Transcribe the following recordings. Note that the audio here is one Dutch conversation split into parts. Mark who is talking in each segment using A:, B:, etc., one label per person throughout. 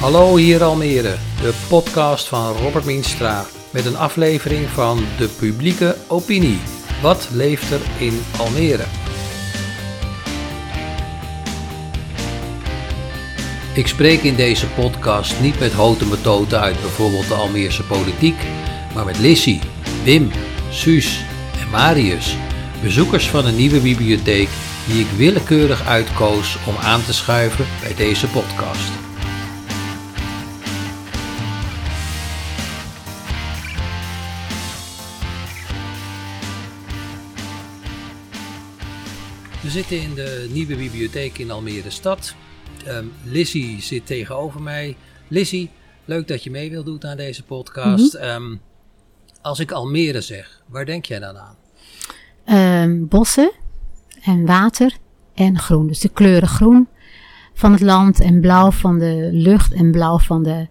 A: Hallo hier Almere, de podcast van Robert Mienstra met een aflevering van de publieke opinie. Wat leeft er in Almere? Ik spreek in deze podcast niet met houten metoten uit bijvoorbeeld de Almeerse politiek, maar met Lissy, Wim, Suus en Marius, bezoekers van een nieuwe bibliotheek die ik willekeurig uitkoos om aan te schuiven bij deze podcast. We zitten in de nieuwe bibliotheek in Almere Stad. Um, Lizzie zit tegenover mij. Lizzie, leuk dat je mee wilt doen aan deze podcast.
B: Mhm.
A: Ehm, als ik Almere zeg, waar denk jij dan aan?
B: Ehm, bossen en water en groen. Dus de kleuren groen van het land en blauw van de lucht en blauw van de,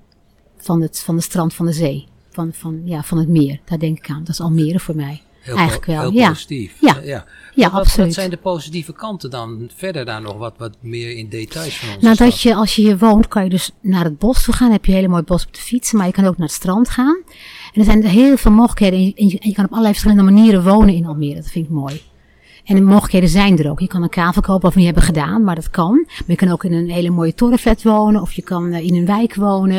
B: van het, van de strand van de zee. Van, van, ja, van het meer. Daar denk ik aan. Dat is Almere voor mij.
A: Heel
B: Eigenlijk wel,
A: Heel
B: ja.
A: positief.
B: Ja.
A: Ja.
B: Ja,
A: Wat-
B: absoluut.
A: Wat zijn de positieve kanten dan? Verder daar nog wat, wat meer in details van
B: Nou, dat je, als je hier woont, kan je dus naar het bos toe gaan. Dan heb je een hele mooi bos op de fiets. Maar je kan ook naar het strand gaan. En er zijn heel veel mogelijkheden. En je, en je kan op allerlei verschillende manieren wonen in Almere. Dat vind ik mooi. En de mogelijkheden zijn er ook. Je kan een kavel kopen of niet hebben gedaan, maar dat kan. Maar je kan ook in een hele mooie torenflat wonen. Of je kan eh, in een wijk wonen.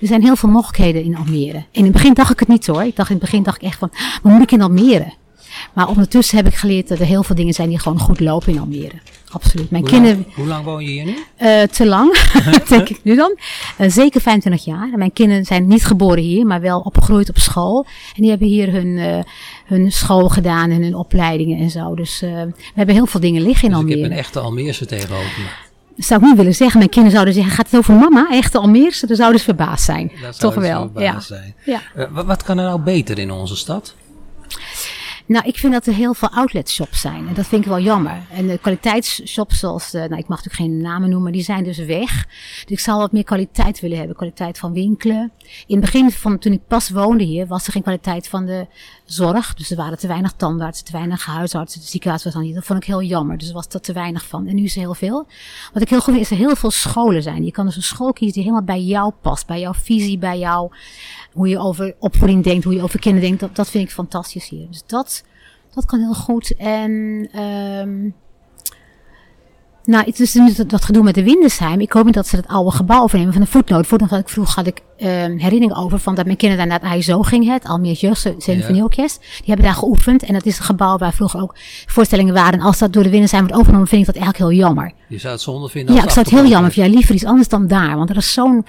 B: Er zijn heel veel mogelijkheden in Almere. In het begin dacht ik het niet hoor. Ik dacht, in het begin dacht ik echt van, wat moet ik in Almere? Maar ondertussen heb ik geleerd dat er heel veel dingen zijn die gewoon goed lopen in Almere. Absoluut. Mijn
A: hoe,
B: kinderen...
A: lang, hoe lang woon je hier nu?
B: Eh, te lang, denk ik nu dan. Eh, zeker 25 jaar. Mijn kinderen zijn niet geboren hier, maar wel opgegroeid op school. En die hebben hier hun, eh, hun school gedaan en hun opleidingen en zo. Dus we hebben heel veel dingen liggen in
A: Dus ik
B: Almere.
A: heb een echte Almeerse tegenover me.
B: Dat zou ik niet willen zeggen. Mijn kinderen zouden zeggen, gaat het over mama? Echte Almeerse? Dan zouden ze verbaasd zijn.
A: Dat
B: Toch wel, ja.
A: zijn.
B: ja.
A: Wat, wat kan er nou beter in onze stad?
B: Nou, ik vind dat er heel veel outletshops zijn. En dat vind ik wel jammer. En de kwaliteitsshops zoals, de, nou ik mag natuurlijk geen namen noemen, die zijn dus weg. Dus ik zou wat meer kwaliteit willen hebben. Kwaliteit van winkelen. In het begin van toen ik pas woonde hier, was er geen kwaliteit van de zorg. Dus er waren te weinig tandartsen, te weinig huisartsen. De ziekenhuis was dan niet. Dat vond ik heel jammer. Dus er was er te weinig van. En nu is er heel veel. Wat ik heel goed vind, is er heel veel scholen zijn. Je kan dus een school kiezen die helemaal bij jou past. Bij jouw visie, bij jou, hoe je over opvoeding denkt, hoe je over kinderen denkt. Dat, dat vind ik fantastisch hier. Dus dat, dat kan heel goed. En, ehm nou, het is dus dat, dat gedoe met de Windesheim. Ik hoop niet dat ze het oude gebouw overnemen van de voetnoot. Had ik vroeg had ik ehm herinnering over van dat mijn kinderen daar naar het ISO gingen. Het Almere Jeugd Symfonieorkest. Die hebben daar geoefend. En dat is een gebouw waar vroeger ook voorstellingen waren. En als dat door de Windesheim wordt overgenomen, vind ik dat eigenlijk heel jammer.
A: Je zou het zonde vinden
B: Ja, ik zou het heel jammer vinden. Ja, liever iets anders dan daar. Want er is zo'n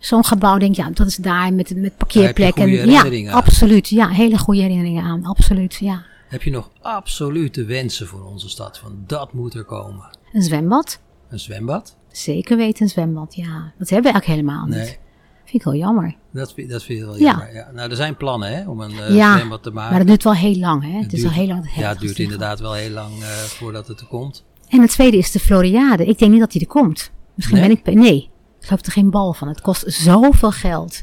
B: zo'n gebouw, denk ik, ja, dat is daar met, met parkeerplekken.
A: goede
B: ja,
A: aan.
B: absoluut. Ja, hele goede herinneringen aan. Absoluut, ja.
A: Heb je nog absolute wensen voor onze stad? Van dat moet er komen.
B: Een zwembad.
A: Een zwembad?
B: Zeker weten, een zwembad, ja. Dat hebben we eigenlijk helemaal niet.
A: Nee.
B: Vind ik wel jammer.
A: Dat, vind- dat vind je wel
B: Ja.
A: jammer. Ja. Nou, er zijn plannen hè, om een eh,
B: ja,
A: zwembad te maken.
B: maar dat duurt wel heel lang, hè. Het, is
A: duurt-
B: al heel lang.
A: Ja, het duurt inderdaad wel heel lang eh, voordat het er komt.
B: En het tweede is de Floriade. Ik denk niet dat die er komt. Misschien
A: Nee?
B: ben ik... Nee, geloof er geen bal van. Het kost zoveel geld.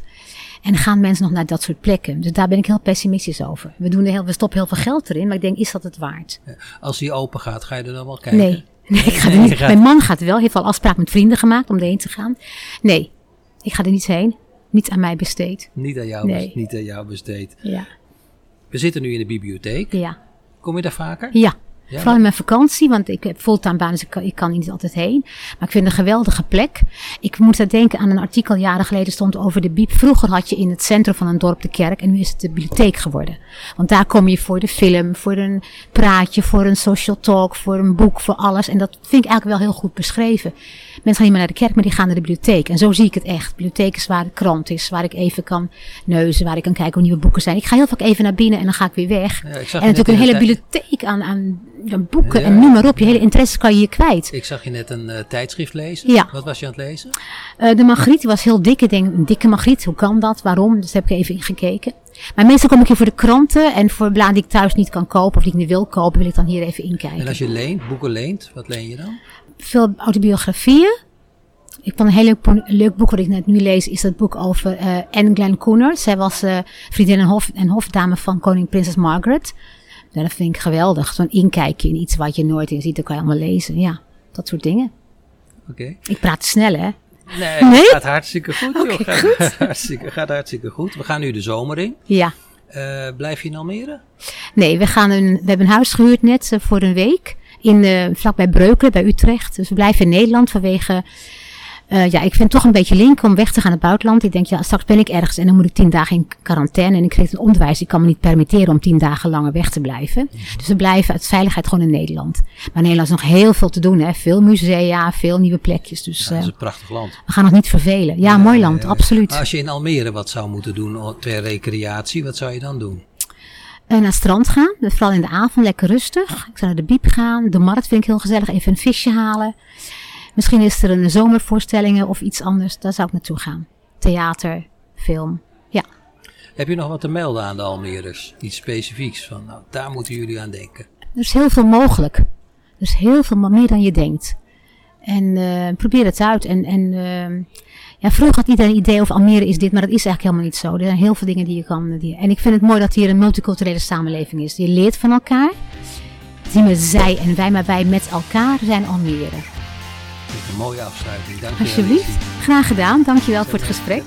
B: En gaan mensen nog naar dat soort plekken. Dus daar ben ik heel pessimistisch over. We, doen heel, we stoppen heel veel geld erin, maar ik denk, is dat het waard?
A: Als die open gaat, ga je er dan wel kijken?
B: Nee. Nee, ik ga er niet.
A: gaat-
B: Mijn man gaat wel. Heeft al afspraak met vrienden gemaakt om erheen te gaan. Nee, ik ga er niet heen. Niet aan mij besteed.
A: Niet aan jou,
B: Nee.
A: niet aan jou besteed.
B: Ja.
A: We zitten nu in de bibliotheek.
B: Ja.
A: Kom je daar vaker?
B: Ja.
A: Ja,
B: Vooral in mijn vakantie, want ik heb fulltime baan, dus ik kan, ik kan niet altijd heen. Maar ik vind het een geweldige plek. Ik moet er denken aan een artikel jaren geleden stond over de biep. Vroeger had je in het centrum van een dorp de kerk en nu is het de bibliotheek geworden. Want daar kom je voor de film, voor een praatje, voor een social talk, voor een boek, voor alles. En dat vind ik eigenlijk wel heel goed beschreven. Mensen gaan niet meer naar de kerk, maar die gaan naar de bibliotheek. En zo zie ik het echt. De bibliotheek is waar de krant is, waar ik even kan neuzen, waar ik kan kijken hoe nieuwe boeken zijn. Ik ga heel vaak even naar binnen en dan ga ik weer weg.
A: Ja, ik zag
B: en natuurlijk een hele
A: tijd-
B: bibliotheek aan, aan, boeken
A: Ja.
B: en noem maar op. Je hele interesse kan je hier kwijt.
A: Ik zag je net een eh, tijdschrift lezen.
B: Ja.
A: Wat was je aan het lezen?
B: Eh, de Margriet was heel dik. Ik denk, een dikke Margriet, hoe kan dat? Waarom? Dus daar heb ik even in gekeken. Maar meestal kom ik hier voor de kranten en voor bladen die ik thuis niet kan kopen of die ik niet wil kopen, wil ik dan hier even
A: En
B: inkijken.
A: als je leent, boeken leent, wat leen je dan?
B: Veel autobiografieën. Ik vond een heel leuk, leuk boek wat ik net nu lees, is dat boek over eh Anne Glenn Koener. Zij was vriendin en, hof, en hofdame van koning Prinses Margaret. Dat vind ik geweldig. Zo'n inkijkje in iets wat je nooit in ziet, dat kan je allemaal lezen. Ja, dat soort dingen.
A: Oké.
B: Ik praat snel, hè?
A: Nee,
B: Nee?
A: het gaat hartstikke goed, joh.
B: Oké,
A: gaat, Hartstikke, gaat hartstikke goed. We gaan nu de zomer in.
B: Ja.
A: Eh, blijf je in Almere?
B: Nee, we, gaan een, we hebben een huis gehuurd net eh, voor een week. In, eh vlakbij Breukelen, bij Utrecht. Dus we blijven in Nederland vanwege... eh, ja, ik vind het toch een beetje link om weg te gaan naar het buitenland. Ik denk, ja, straks ben ik ergens en dan moet ik tien dagen in quarantaine. En ik kreeg een onderwijs. Ik kan me niet permitteren om tien dagen langer weg te blijven. Dus we blijven uit veiligheid gewoon in Nederland. Maar Nederland is nog heel veel te doen. Hè? Veel musea, veel nieuwe plekjes. Dus
A: Ja, dat
B: eh,
A: is een prachtig land.
B: we gaan nog niet vervelen. Ja, mooi land,
A: Eh,
B: absoluut.
A: Als je in Almere wat zou moeten doen o- ter recreatie, wat zou je dan doen?
B: Eh, naar het strand gaan. Vooral in de avond, lekker rustig. Ik zou naar de biep gaan. De markt vind ik heel gezellig. Even een visje halen. Misschien is er een zomervoorstellingen of iets anders. Daar zou ik naartoe gaan. Theater, film. Ja.
A: Heb je nog wat te melden aan de Almeerders? Iets specifieks van, nou, daar moeten jullie aan denken.
B: Er is heel veel mogelijk. Er is heel veel meer dan je denkt. En eh, probeer het uit. En, en ehm, ja, vroeger had iedereen een idee over Almere is dit, maar dat is eigenlijk helemaal niet zo. Er zijn heel veel dingen die je kan. Die, en ik vind het mooi dat hier een multiculturele samenleving is. Je leert van elkaar. Het is niet meer zij en wij, maar wij met elkaar zijn Almere.
A: Een mooie afsluiting. Dank je wel,
B: Alsjeblieft.
A: Lizzie.
B: Graag gedaan. Dankjewel voor het gesprek.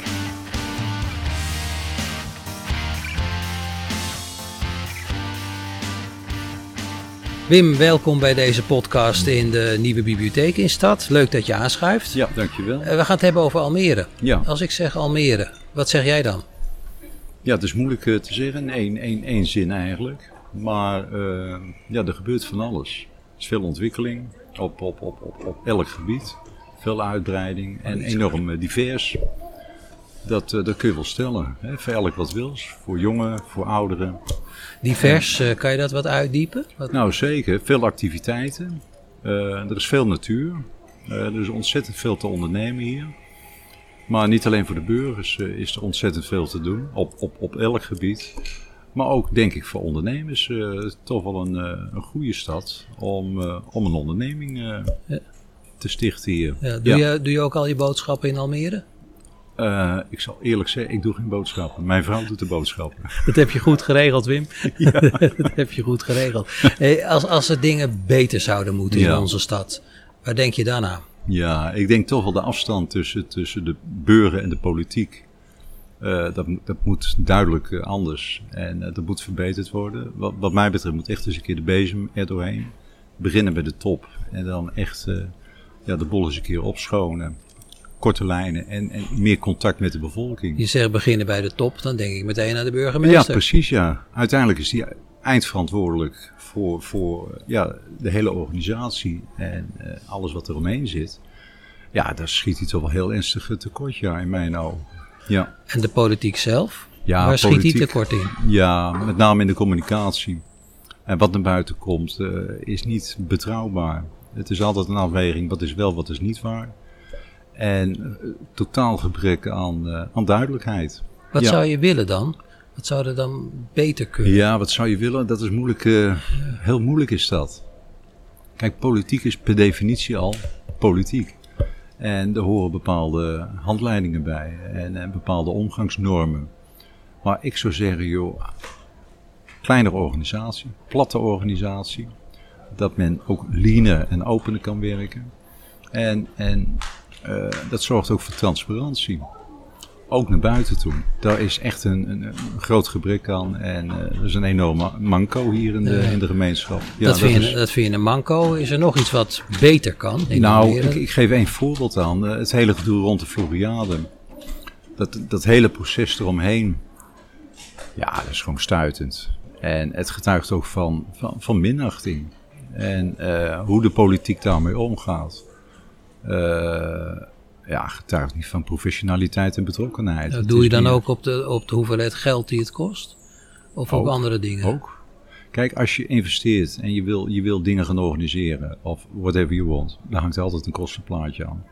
A: Wim, welkom bij deze podcast in de Nieuwe Bibliotheek in Stad. Leuk dat je aanschuift.
C: Ja, dankjewel.
A: Eh, we gaan het hebben over Almere.
C: Ja,
A: Als ik zeg Almere, wat zeg jij dan?
C: ja het is moeilijk eh, te zeggen in één, één, één zin eigenlijk. Maar eh, ja, er gebeurt van alles. Er is veel ontwikkeling op, op, op, op, op elk gebied. Veel uitbreiding en enorm eh, divers. Dat, eh, dat kun je wel stellen. Hè? Voor elk wat wils. Voor jongen, voor ouderen.
A: Divers, eh, kan je dat wat uitdiepen? Wat,
C: Nou zeker, veel activiteiten. Er is veel natuur. Er is ontzettend veel te ondernemen hier. Maar niet alleen voor de burgers is er ontzettend veel te doen. Op, op, op elk gebied. Maar ook denk ik voor ondernemers eh, toch wel een, eh, een goede stad om, eh, om een onderneming
A: Ja.
C: te stichten hier.
A: ja, doe,
C: Ja.
A: Je, doe je ook al je boodschappen in Almere?
C: Ik zal eerlijk zeggen, ik doe geen boodschappen. Mijn vrouw doet de boodschappen.
A: Dat heb je goed geregeld, Wim. dat heb je goed geregeld. Hey, als, als er dingen beter zouden moeten in
C: Ja.
A: onze stad, waar denk je dan aan?
C: Ja, ik denk toch wel de afstand tussen, tussen de burger en de politiek. Eh, dat, moet- dat moet duidelijk eh, anders. En eh, dat moet verbeterd worden. Wat, wat mij betreft moet echt eens een keer de bezem er doorheen. Beginnen bij de top. En dan echt ja, de bol eens een keer opschonen. Korte lijnen en, en meer contact met de bevolking.
A: Je zegt beginnen bij de top, dan denk ik meteen aan de
C: Ja,
A: burgemeester.
C: precies ja. Uiteindelijk is die eindverantwoordelijk voor, voor ja, de hele organisatie en alles wat er omheen zit. Ja, daar schiet hij toch wel heel ernstig tekort, ja, in mijn ogen. Ja,
A: En de politiek zelf?
C: ja
A: waar schiet die tekort in?
C: Ja, met name in de communicatie. En wat naar buiten komt, eh, is niet betrouwbaar. Het is altijd een afweging, wat is wel, wat is niet waar. En eh, totaal gebrek aan, eh, aan duidelijkheid.
A: Wat
C: Ja.
A: zou je willen dan? Wat zou er dan beter kunnen?
C: Ja, wat zou je willen? Dat is moeilijk. heel moeilijk is dat. Kijk, politiek is per definitie al politiek. En er horen bepaalde handleidingen bij en, en bepaalde omgangsnormen. Maar ik zou zeggen, joh, kleinere organisatie, platte organisatie. Dat men ook leaner en opener kan werken. En, en eh, dat zorgt ook voor transparantie. Ook naar buiten toe. Daar is echt een, een, een groot gebrek aan. En eh er is een enorme manco hier in de,
A: Ja.
C: in de gemeenschap. Ja,
A: dat, vind je,
C: is-
A: dat vind je een manco. Is er nog iets wat beter kan?
C: nou, ik, ik geef één voorbeeld aan. Eh, Het hele gedoe rond de Floriade. Dat, dat hele proces eromheen. Ja, dat is gewoon stuitend. En het getuigt ook van, van, van minachting. En eh, hoe de politiek daarmee omgaat. eh, ja, getuigt niet van professionaliteit en betrokkenheid.
A: Dat doe je dan
C: meer-
A: ook op de, op de hoeveelheid geld die het kost? Of ook,
C: Ook.
A: andere dingen?
C: Ook. Kijk, als je investeert en je wil, je wil dingen gaan organiseren, of whatever you want, dan hangt altijd een kostenplaatje aan.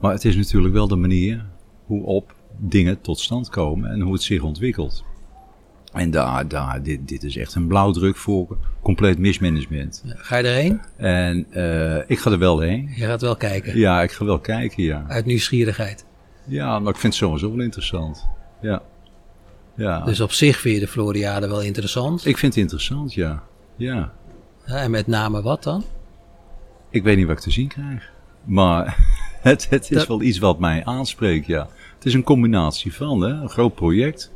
C: Maar het is natuurlijk wel de manier hoe op dingen tot stand komen en hoe het zich ontwikkelt. En daar, daar, dit, dit is echt een blauwdruk voor compleet mismanagement.
A: Ga je erheen?
C: En eh, ik ga er wel heen.
A: Je gaat wel kijken.
C: Ja, ik ga wel kijken, ja.
A: Uit nieuwsgierigheid.
C: Ja, maar ik vind het sowieso wel interessant. Ja. Ja,
A: Dus op zich vind je de Floriade wel interessant.
C: ik vind het interessant, ja. Ja.
A: Ja, en met name wat dan?
C: Ik weet niet wat ik te zien krijg. Maar het, het is
A: Dat-
C: wel iets wat mij aanspreekt, ja. Het is een combinatie van, hè. Een groot project.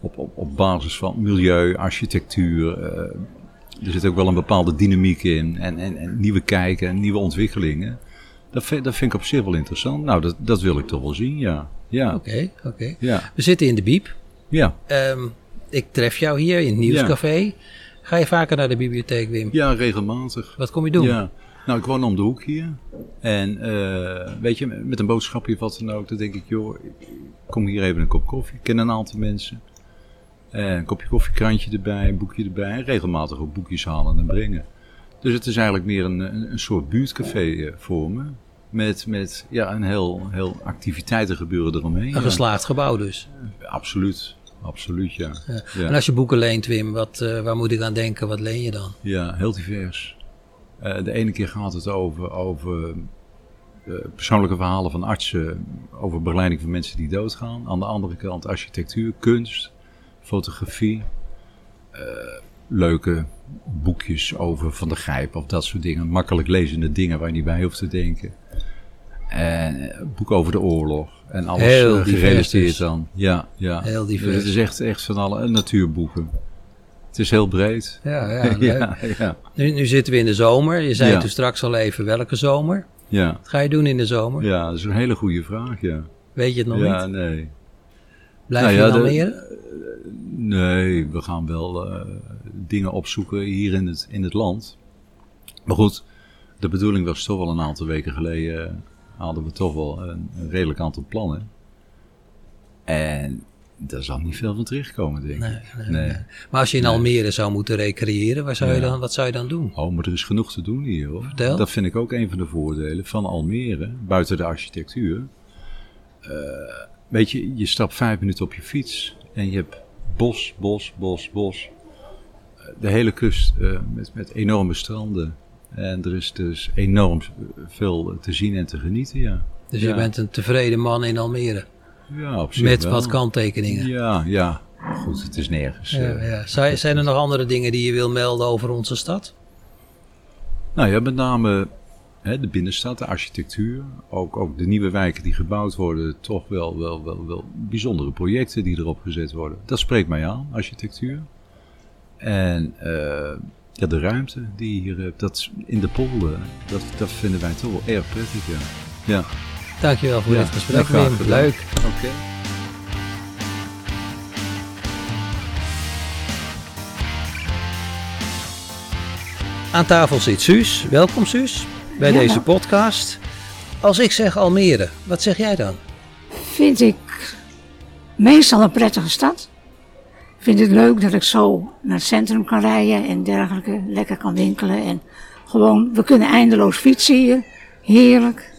C: Op, op, op basis van milieu, architectuur. eh, er zit ook wel een bepaalde dynamiek in. En, en, en nieuwe kijken en nieuwe ontwikkelingen. Dat vind, dat vind ik op zich wel interessant. Nou, dat, dat wil ik toch wel zien, ja. Ja,
A: Oké, oké.
C: ja,
A: We zitten in de Biep.
C: ja.
A: Ehm, ik tref jou hier in het Nieuwscafé. Ga je vaker naar de bibliotheek, Wim?
C: ja regelmatig.
A: Wat kom je doen?
C: Ja, nou ik woon om de hoek hier. En eh, weet je, met een boodschapje of wat dan ook, dan denk ik, joh, ik kom hier even een kop koffie. Ik ken een aantal mensen. Eh, een kopje koffie, krantje erbij, een boekje erbij. En regelmatig ook boekjes halen en brengen. Dus het is eigenlijk meer een, een, een soort buurtcafé eh, voor me. Met, met ja, een heel, heel activiteiten gebeuren eromheen.
A: Een geslaagd gebouw dus.
C: Absoluut, absoluut ja.
A: Ja.
C: Ja.
A: En als je boeken leent, Wim, wat, eh, waar moet ik aan denken? Wat leen je dan?
C: Ja, heel divers. Eh, de ene keer gaat het over, over eh, persoonlijke verhalen van artsen over begeleiding van mensen die doodgaan. Aan de andere kant architectuur, kunst, fotografie. eh, leuke boekjes over Van de Grijp of dat soort dingen. Makkelijk lezende dingen waar je niet bij hoeft te denken. En eh, boek over de oorlog. En alles
A: Heel
C: eh, gerelateerd
A: dus.
C: dan. Ja, ja.
A: Heel
C: Dus
A: divers.
C: het is echt, echt van alle natuurboeken. Het is heel breed.
A: Ja, ja,
C: ja, ja.
A: Nu, nu zitten we in de zomer. Je zei
C: Ja.
A: toen straks al even welke zomer.
C: Ja,
A: Wat ga je doen in de zomer?
C: ja, dat is een hele goede vraag, ja.
A: Weet je het nog
C: ja,
A: niet?
C: nee.
A: Blijf
C: Nou
A: je
C: ja,
A: in
C: de-
A: Almere?
C: Nee, we gaan wel eh, dingen opzoeken hier in het, in het land. Maar goed, de bedoeling was toch wel een aantal weken geleden, eh, hadden we toch wel een, een redelijk aantal plannen. En daar zal niet veel van terechtkomen, denk ik.
A: Nee, nee,
C: Nee.
A: nee. Maar als je in Almere zou moeten recreëren, waar zou je dan, wat zou je dan doen?
C: Oh, maar er is genoeg te doen hier hoor.
A: Vertel.
C: Dat vind ik ook een van de voordelen van Almere, buiten de architectuur. Eh, weet je, je stapt vijf minuten op je fiets en je hebt bos, bos, bos, bos. Eh, De hele kust eh, met, met enorme stranden. En er is dus enorm veel te zien en te genieten, ja.
A: Dus
C: Ja.
A: je bent een tevreden man in Almere.
C: Ja, op zich
A: Met
C: wel.
A: wat kanttekeningen.
C: Ja, ja. Goed, het is nergens.
A: Ja,
C: eh,
A: ja. Zou- Zijn er nog andere dingen die je wil melden over onze stad?
C: Nou ja, met name hè, de binnenstad, de architectuur. Ook, ook de nieuwe wijken die gebouwd worden. Toch wel, wel, wel, wel bijzondere projecten die erop gezet worden. Dat spreekt mij aan, architectuur. En eh, ja, de ruimte die je hier hebt, dat in de polder, dat, dat vinden wij toch wel erg prettig. Ja. ja.
A: Dankjewel voor
C: Ja,
A: dit gesprek,
C: graag.
A: Leuk.
C: Oké.
A: Aan tafel zit Suus. Welkom Suus bij
D: Ja.
A: deze podcast. Als ik zeg Almere, wat zeg jij dan?
D: vind ik meestal een prettige stad. Vind het leuk dat ik zo naar het centrum kan rijden en dergelijke. Lekker kan winkelen en gewoon, we kunnen eindeloos fietsen hier. Heerlijk.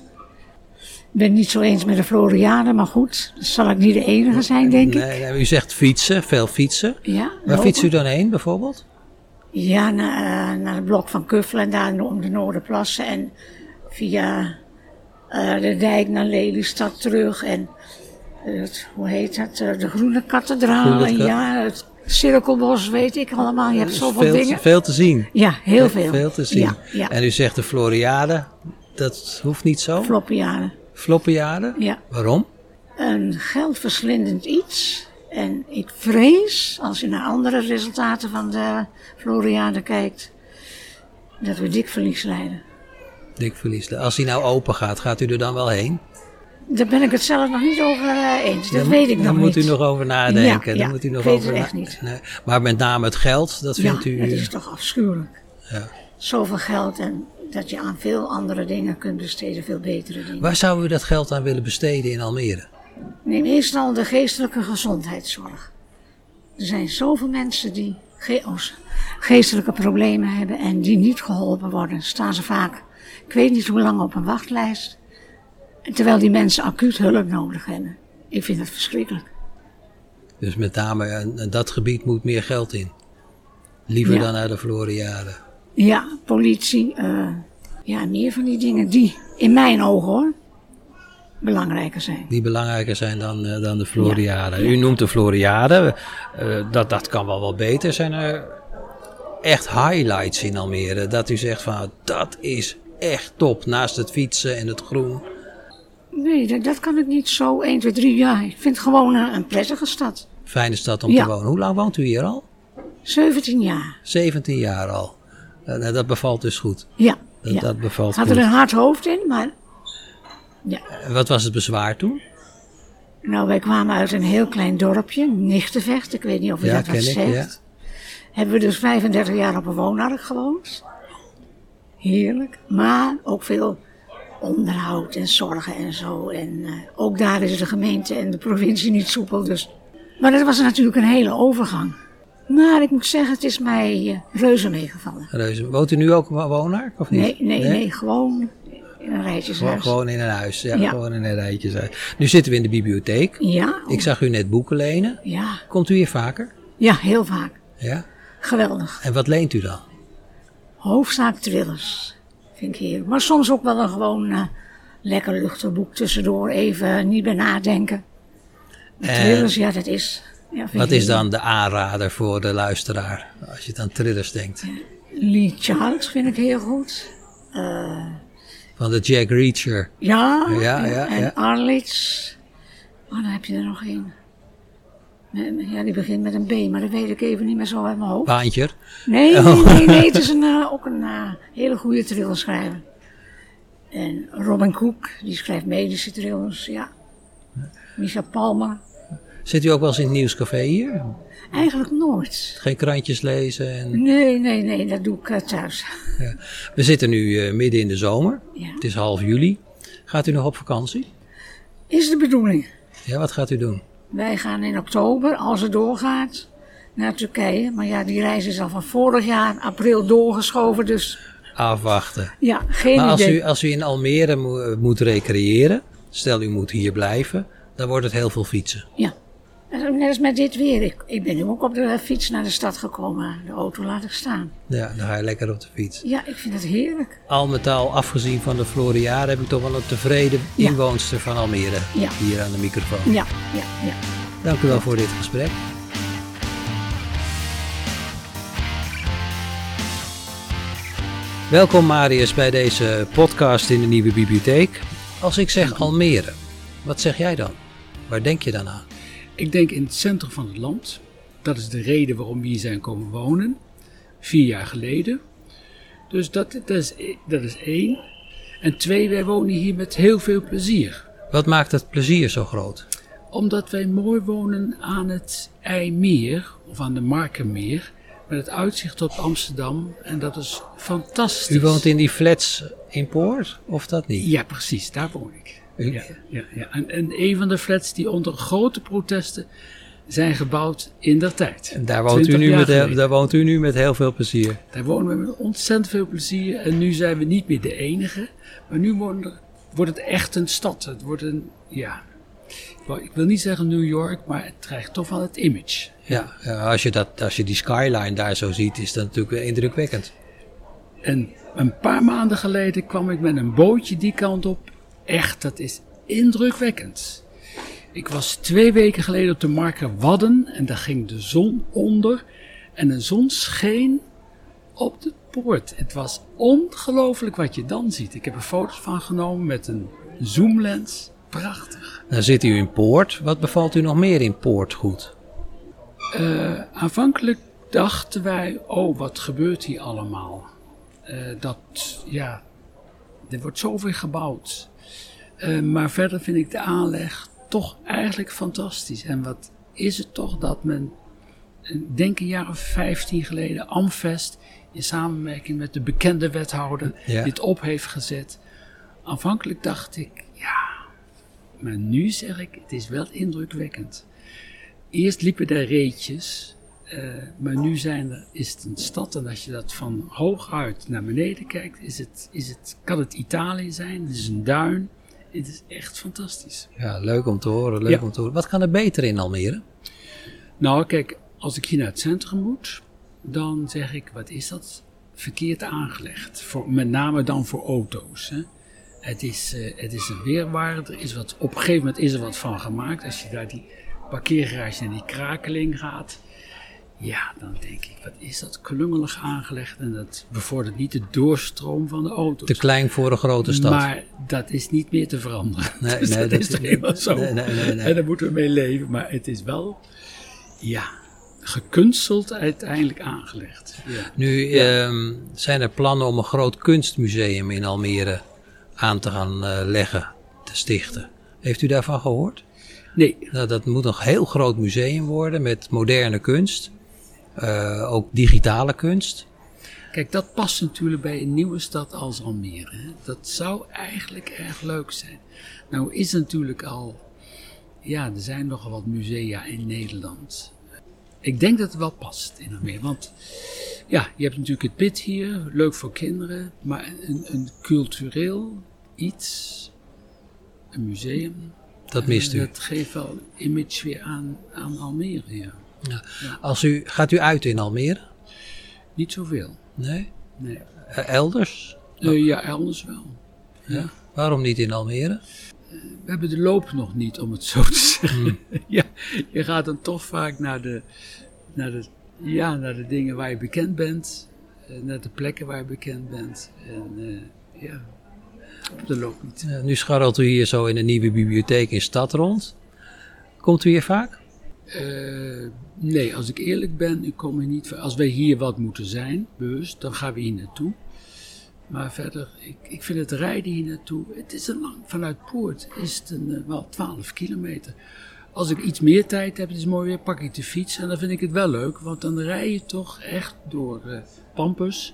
D: Ik ben het niet zo eens met de Floriade, maar goed, dat zal ik niet de enige zijn, denk ik.
A: Nee, nee, u zegt fietsen, veel fietsen.
D: Ja,
A: Waar
D: lopen.
A: fietst u dan heen bijvoorbeeld?
D: Ja, naar, eh, naar het blok van Kuffelen en daar om de Noorderplassen en via eh, de dijk naar Lelystad terug en het, hoe heet het, eh, de Groene Kathedraal
A: Groene
D: en ja, het Cirkelbos, weet ik allemaal. Je hebt zoveel
A: veel,
D: dingen.
A: veel te zien.
D: Ja, heel veel.
A: Veel te zien.
D: Ja, ja.
A: En u zegt de Floriade, dat hoeft niet zo.
D: Floppiade.
A: Floppiade?
D: Ja.
A: Waarom?
D: Een geldverslindend iets. En ik vrees, als je naar andere resultaten van de Floriade kijkt, dat we dik verlies leiden.
A: Dik verlies. Als die nou open gaat, gaat u er dan wel heen?
D: Daar ben ik het zelf nog niet over eh, eens. Dat
A: Dan-
D: weet ik nog
A: Daar
D: niet.
A: moet u nog over nadenken.
D: Ja,
A: Dan
D: ja,
A: moet u nog
D: ik weet
A: over
D: het echt niet.
A: Nee. Maar met name het geld, dat
D: ja,
A: vindt u...
D: dat is toch afschuwelijk.
A: Ja.
D: Zoveel geld en dat je aan veel andere dingen kunt besteden, veel betere dingen.
A: Waar zou u dat geld aan willen besteden in Almere?
D: Neem eerst al de geestelijke gezondheidszorg. Er zijn zoveel mensen die ge- oh, geestelijke problemen hebben en die niet geholpen worden. Staan ze vaak, ik weet niet hoe lang op een wachtlijst. Terwijl die mensen acuut hulp nodig hebben. Ik vind het verschrikkelijk.
A: Dus met name in in dat gebied moet meer geld in. Liever
D: Ja.
A: dan naar de Floriade.
D: Ja, politie, eh, ja, meer van die dingen die in mijn ogen hoor, belangrijker zijn.
A: Die belangrijker zijn dan, eh, dan de Floriade. U noemt de Floriade. eh, dat, dat kan wel wat beter. Zijn er echt highlights in Almere? Dat u zegt van dat is echt top naast het fietsen en het groen?
D: Nee, dat, dat kan ik niet zo 1, 2, 3 jaar. Ik vind het gewoon een, een prettige stad.
A: Fijne stad om
D: Ja.
A: te wonen. Hoe lang woont u hier al?
D: 17 jaar.
A: 17 jaar al. Eh, dat bevalt dus goed.
D: Ja.
A: Dat, dat bevalt
D: had
A: goed.
D: er een hard hoofd in, maar ja.
A: En Wat was het bezwaar toen?
D: Nou, wij kwamen uit een heel klein dorpje, Nichtenvecht. Ik weet niet of u
A: Ja,
D: dat wat
A: ik,
D: zegt. Hebben we dus 35 jaar op een woonark gewoond. Heerlijk. Maar ook veel onderhoud en zorgen en zo. En eh, ook daar is de gemeente en de provincie niet soepel. Dus. Maar dat was natuurlijk een hele overgang. Maar ik moet zeggen, het is mij eh, reuze meegevallen.
A: Reuze. Woont u nu ook op Woonark of niet?
D: Nee, nee, nee, gewoon een rijtjeshuis.
A: Gewoon, gewoon in een huis. Ja,
D: Ja.
A: gewoon in een rijtjeshuis. Nu zitten we in de bibliotheek.
D: Ja,
A: Ik zag u net boeken lenen.
D: ja,
A: Komt u hier vaker?
D: ja, heel vaak.
A: Ja.
D: Geweldig.
A: En wat leent u dan?
D: Hoofdzaak thrillers. Vind ik heerlijk. Maar soms ook wel een gewoon eh, lekker luchtig boek tussendoor. Even niet bij nadenken.
A: En
D: thrillers, ja, dat is. Ja,
A: Wat is dan de aanrader voor de luisteraar? Als je aan thrillers denkt.
D: Lee Child vind ik heel goed. Eh,
A: Van de Jack Reacher.
D: ja,
A: Ja, ja,
D: en
A: ja.
D: Arlitz. Oh, dan heb je er nog één. Ja, die begint met een B, maar dat weet ik even niet meer zo uit mijn hoofd.
A: Baantjer.
D: Nee,
A: Oh.
D: nee, nee, nee. Het is een, eh, ook een eh, hele goede thrillerschrijver. En Robin Cook, die schrijft medische thrillers, ja. Palmer.
A: Zit u ook wel eens in het nieuwscafé hier?
D: Eigenlijk nooit.
A: Geen krantjes lezen? En...
D: Nee, nee, nee, dat doe ik eh, thuis.
A: We zitten nu eh, midden in de zomer.
D: Ja.
A: Het is half juli. Gaat u nog op vakantie?
D: Is de bedoeling.
A: Ja, wat gaat u doen?
D: Wij gaan in oktober, als het doorgaat, naar Turkije. Maar ja, die reis is al van vorig jaar, april, doorgeschoven. Dus
A: Afwachten.
D: ja, geen
A: Maar als
D: idee.
A: u, als u in Almere mo- moet recreëren, stel u moet hier blijven, dan wordt het heel veel fietsen.
D: Ja. Net als met dit weer. Ik, ik ben nu ook op de fiets naar de stad gekomen. De auto laat ik staan.
A: Ja, dan ga je lekker op de fiets.
D: Ja, ik vind het heerlijk.
A: Al met al, afgezien van de Floriade, heb ik toch wel een tevreden
D: Ja.
A: inwoonster van Almere
D: Ja.
A: hier aan de microfoon.
D: Ja, ja, ja.
A: Dank u wel voor dit gesprek. Welkom Marius bij deze podcast in de Nieuwe Bibliotheek. Als ik zeg Almere, wat zeg jij dan? Waar denk je dan aan?
E: Ik denk in het centrum van het land. Dat is de reden waarom we hier zijn komen wonen. Vier jaar geleden. Dus dat, dat, is, dat is één. En twee, wij wonen hier met heel veel plezier.
A: Wat maakt het plezier zo groot?
E: Omdat wij mooi wonen aan het IJmeer, of aan de Markenmeer. Met het uitzicht op Amsterdam. En dat is fantastisch.
A: U woont in die flats in Poort, of dat niet?
E: Ja, precies, daar woon ik. Ja, ja, ja. En, en een van de flats die onder grote protesten zijn gebouwd in der tijd.
A: En daar woont, u
E: 20
A: nu met, heel- daar woont u nu met heel veel plezier.
E: Daar wonen we met ontzettend veel plezier. En nu zijn we niet meer de enige. Maar nu worden wordt het echt een stad. Het wordt een, ja... ik wil niet zeggen New York, maar het krijgt toch wel het image.
A: Ja, als, je dat, als je die skyline daar zo ziet, is dat natuurlijk indrukwekkend.
E: En een paar maanden geleden kwam ik met een bootje die kant op. Echt, dat is indrukwekkend. Ik was twee weken geleden op de Marker Wadden en daar ging de zon onder. En de zon scheen op de poort. Het was ongelooflijk wat je dan ziet. Ik heb er foto's van genomen met een zoomlens. Prachtig.
A: Dan zit u in Poort. Wat bevalt u nog meer in Poort goed?
E: Eh, aanvankelijk dachten wij, oh wat gebeurt hier allemaal? Eh, dat, ja, er wordt zoveel gebouwd. Eh, maar verder vind ik de aanleg toch eigenlijk fantastisch. En wat is het toch dat men, eh, denk een jaar of 15 geleden, Amvest in samenwerking met de bekende wethouder
A: Ja.
E: dit op heeft gezet. Aanvankelijk dacht ik, ja, maar nu zeg ik, het is wel indrukwekkend. Eerst liepen er reetjes, eh, maar nu zijn er, is het een stad. En als je dat van hooguit naar beneden kijkt, is het, is het, kan het Italië zijn. Het is een duin. Het is echt fantastisch.
A: Ja, leuk om te horen, leuk
E: Ja.
A: om te horen. Wat kan er beter in Almere?
E: Nou, kijk, als ik hier naar het centrum moet, dan zeg ik, wat is dat verkeerd aangelegd? Voor, met name dan voor auto's. Hè? Het, is, eh, het is een weerwaar. Er is wat, op een gegeven moment is er wat van gemaakt. Als je daar die parkeergarage en die krakeling gaat. Ja, dan denk ik, wat is dat klungelig aangelegd en dat bevordert niet de doorstroom van de auto's.
A: Te klein voor een grote stad.
E: Maar dat is niet meer te veranderen.
A: Nee,
E: Dus
A: nee,
E: dat,
A: dat
E: is toch helemaal zo.
A: nee, nee, nee, nee.
E: En daar moeten we mee leven. Maar het is wel, ja, gekunsteld uiteindelijk aangelegd. Ja.
A: Nu ehm, zijn er plannen om een groot kunstmuseum in Almere aan te gaan eh, leggen, te stichten. Heeft u daarvan gehoord?
E: Nee,
A: Nou, dat moet een heel groot museum worden met moderne kunst. Eh, ook digitale kunst.
E: kijk, dat past natuurlijk bij een nieuwe stad als Almere. Hè. Dat zou eigenlijk erg leuk zijn. Nou is natuurlijk al, ja, er zijn nogal wat musea in Nederland. Ik denk dat het wel past in Almere. Want ja, je hebt natuurlijk het pit hier, leuk voor kinderen. Maar een, een cultureel iets, een museum,
A: Dat mist u.
E: dat geeft wel image weer aan, aan Almere. Ja.
A: Als u, gaat u uit in Almere?
E: Niet zoveel.
A: Nee?
E: Nee.
A: Eh, elders?
E: Eh, ja, elders wel. Ja.
A: Waarom niet in Almere?
E: We hebben de loop nog niet, om het zo te zeggen. ja, je gaat dan toch vaak naar de, naar, de, ja, naar de dingen waar je bekend bent. eh, naar de plekken waar je bekend bent. En eh, ja, op de loop niet.
A: Eh, nu scharrelt u hier zo in de nieuwe bibliotheek in stad rond. Komt u hier vaak?
E: Eh, nee, als ik eerlijk ben, ik kom hier niet. Als wij hier wat moeten zijn, bewust, dan gaan we hier naartoe. Maar verder, ik, ik vind het rijden hier naartoe, het is een lang, vanuit Poort is het een, eh, wel 12 kilometer. Als ik iets meer tijd heb, het is mooi weer, pak ik de fiets en dan vind ik het wel leuk. Want dan rij je toch echt door eh Pampus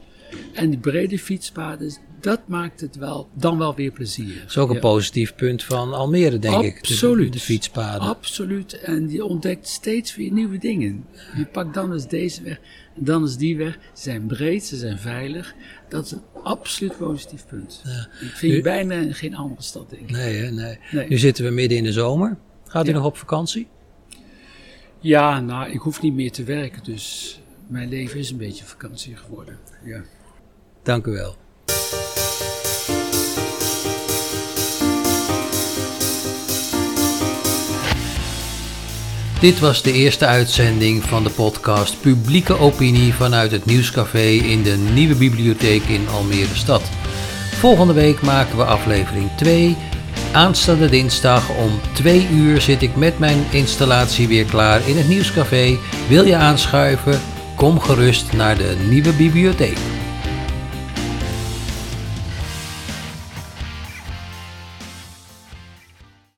E: en die brede fietspaden. Dat maakt het wel, dan wel weer plezier.
A: Dat is ook een
E: Ja.
A: positief punt van Almere, denk ik.
E: Absoluut.
A: De, fietspaden.
E: Absoluut. En je ontdekt steeds weer nieuwe dingen. Je pakt dan eens deze weg dan eens die weg. Ze zijn breed, ze zijn veilig. Dat is een absoluut positief punt. Ik vind
A: Nu-
E: je bijna geen andere stad, denk ik.
A: Nee, hè, nee.
E: Nee.
A: Nu zitten we midden in de zomer. Gaat u
E: Ja.
A: nog op vakantie?
E: Ja, nou, ik hoef niet meer te werken, dus mijn leven is een beetje vakantie geworden. Ja.
A: Dank u wel. Dit was de eerste uitzending van de podcast Publieke Opinie vanuit het Nieuwscafé in de Nieuwe Bibliotheek in Almere Stad. Volgende week maken we aflevering 2. Aanstaande dinsdag om 2 uur zit ik met mijn installatie weer klaar in het Nieuwscafé. Wil je aanschuiven? Kom gerust naar de Nieuwe Bibliotheek.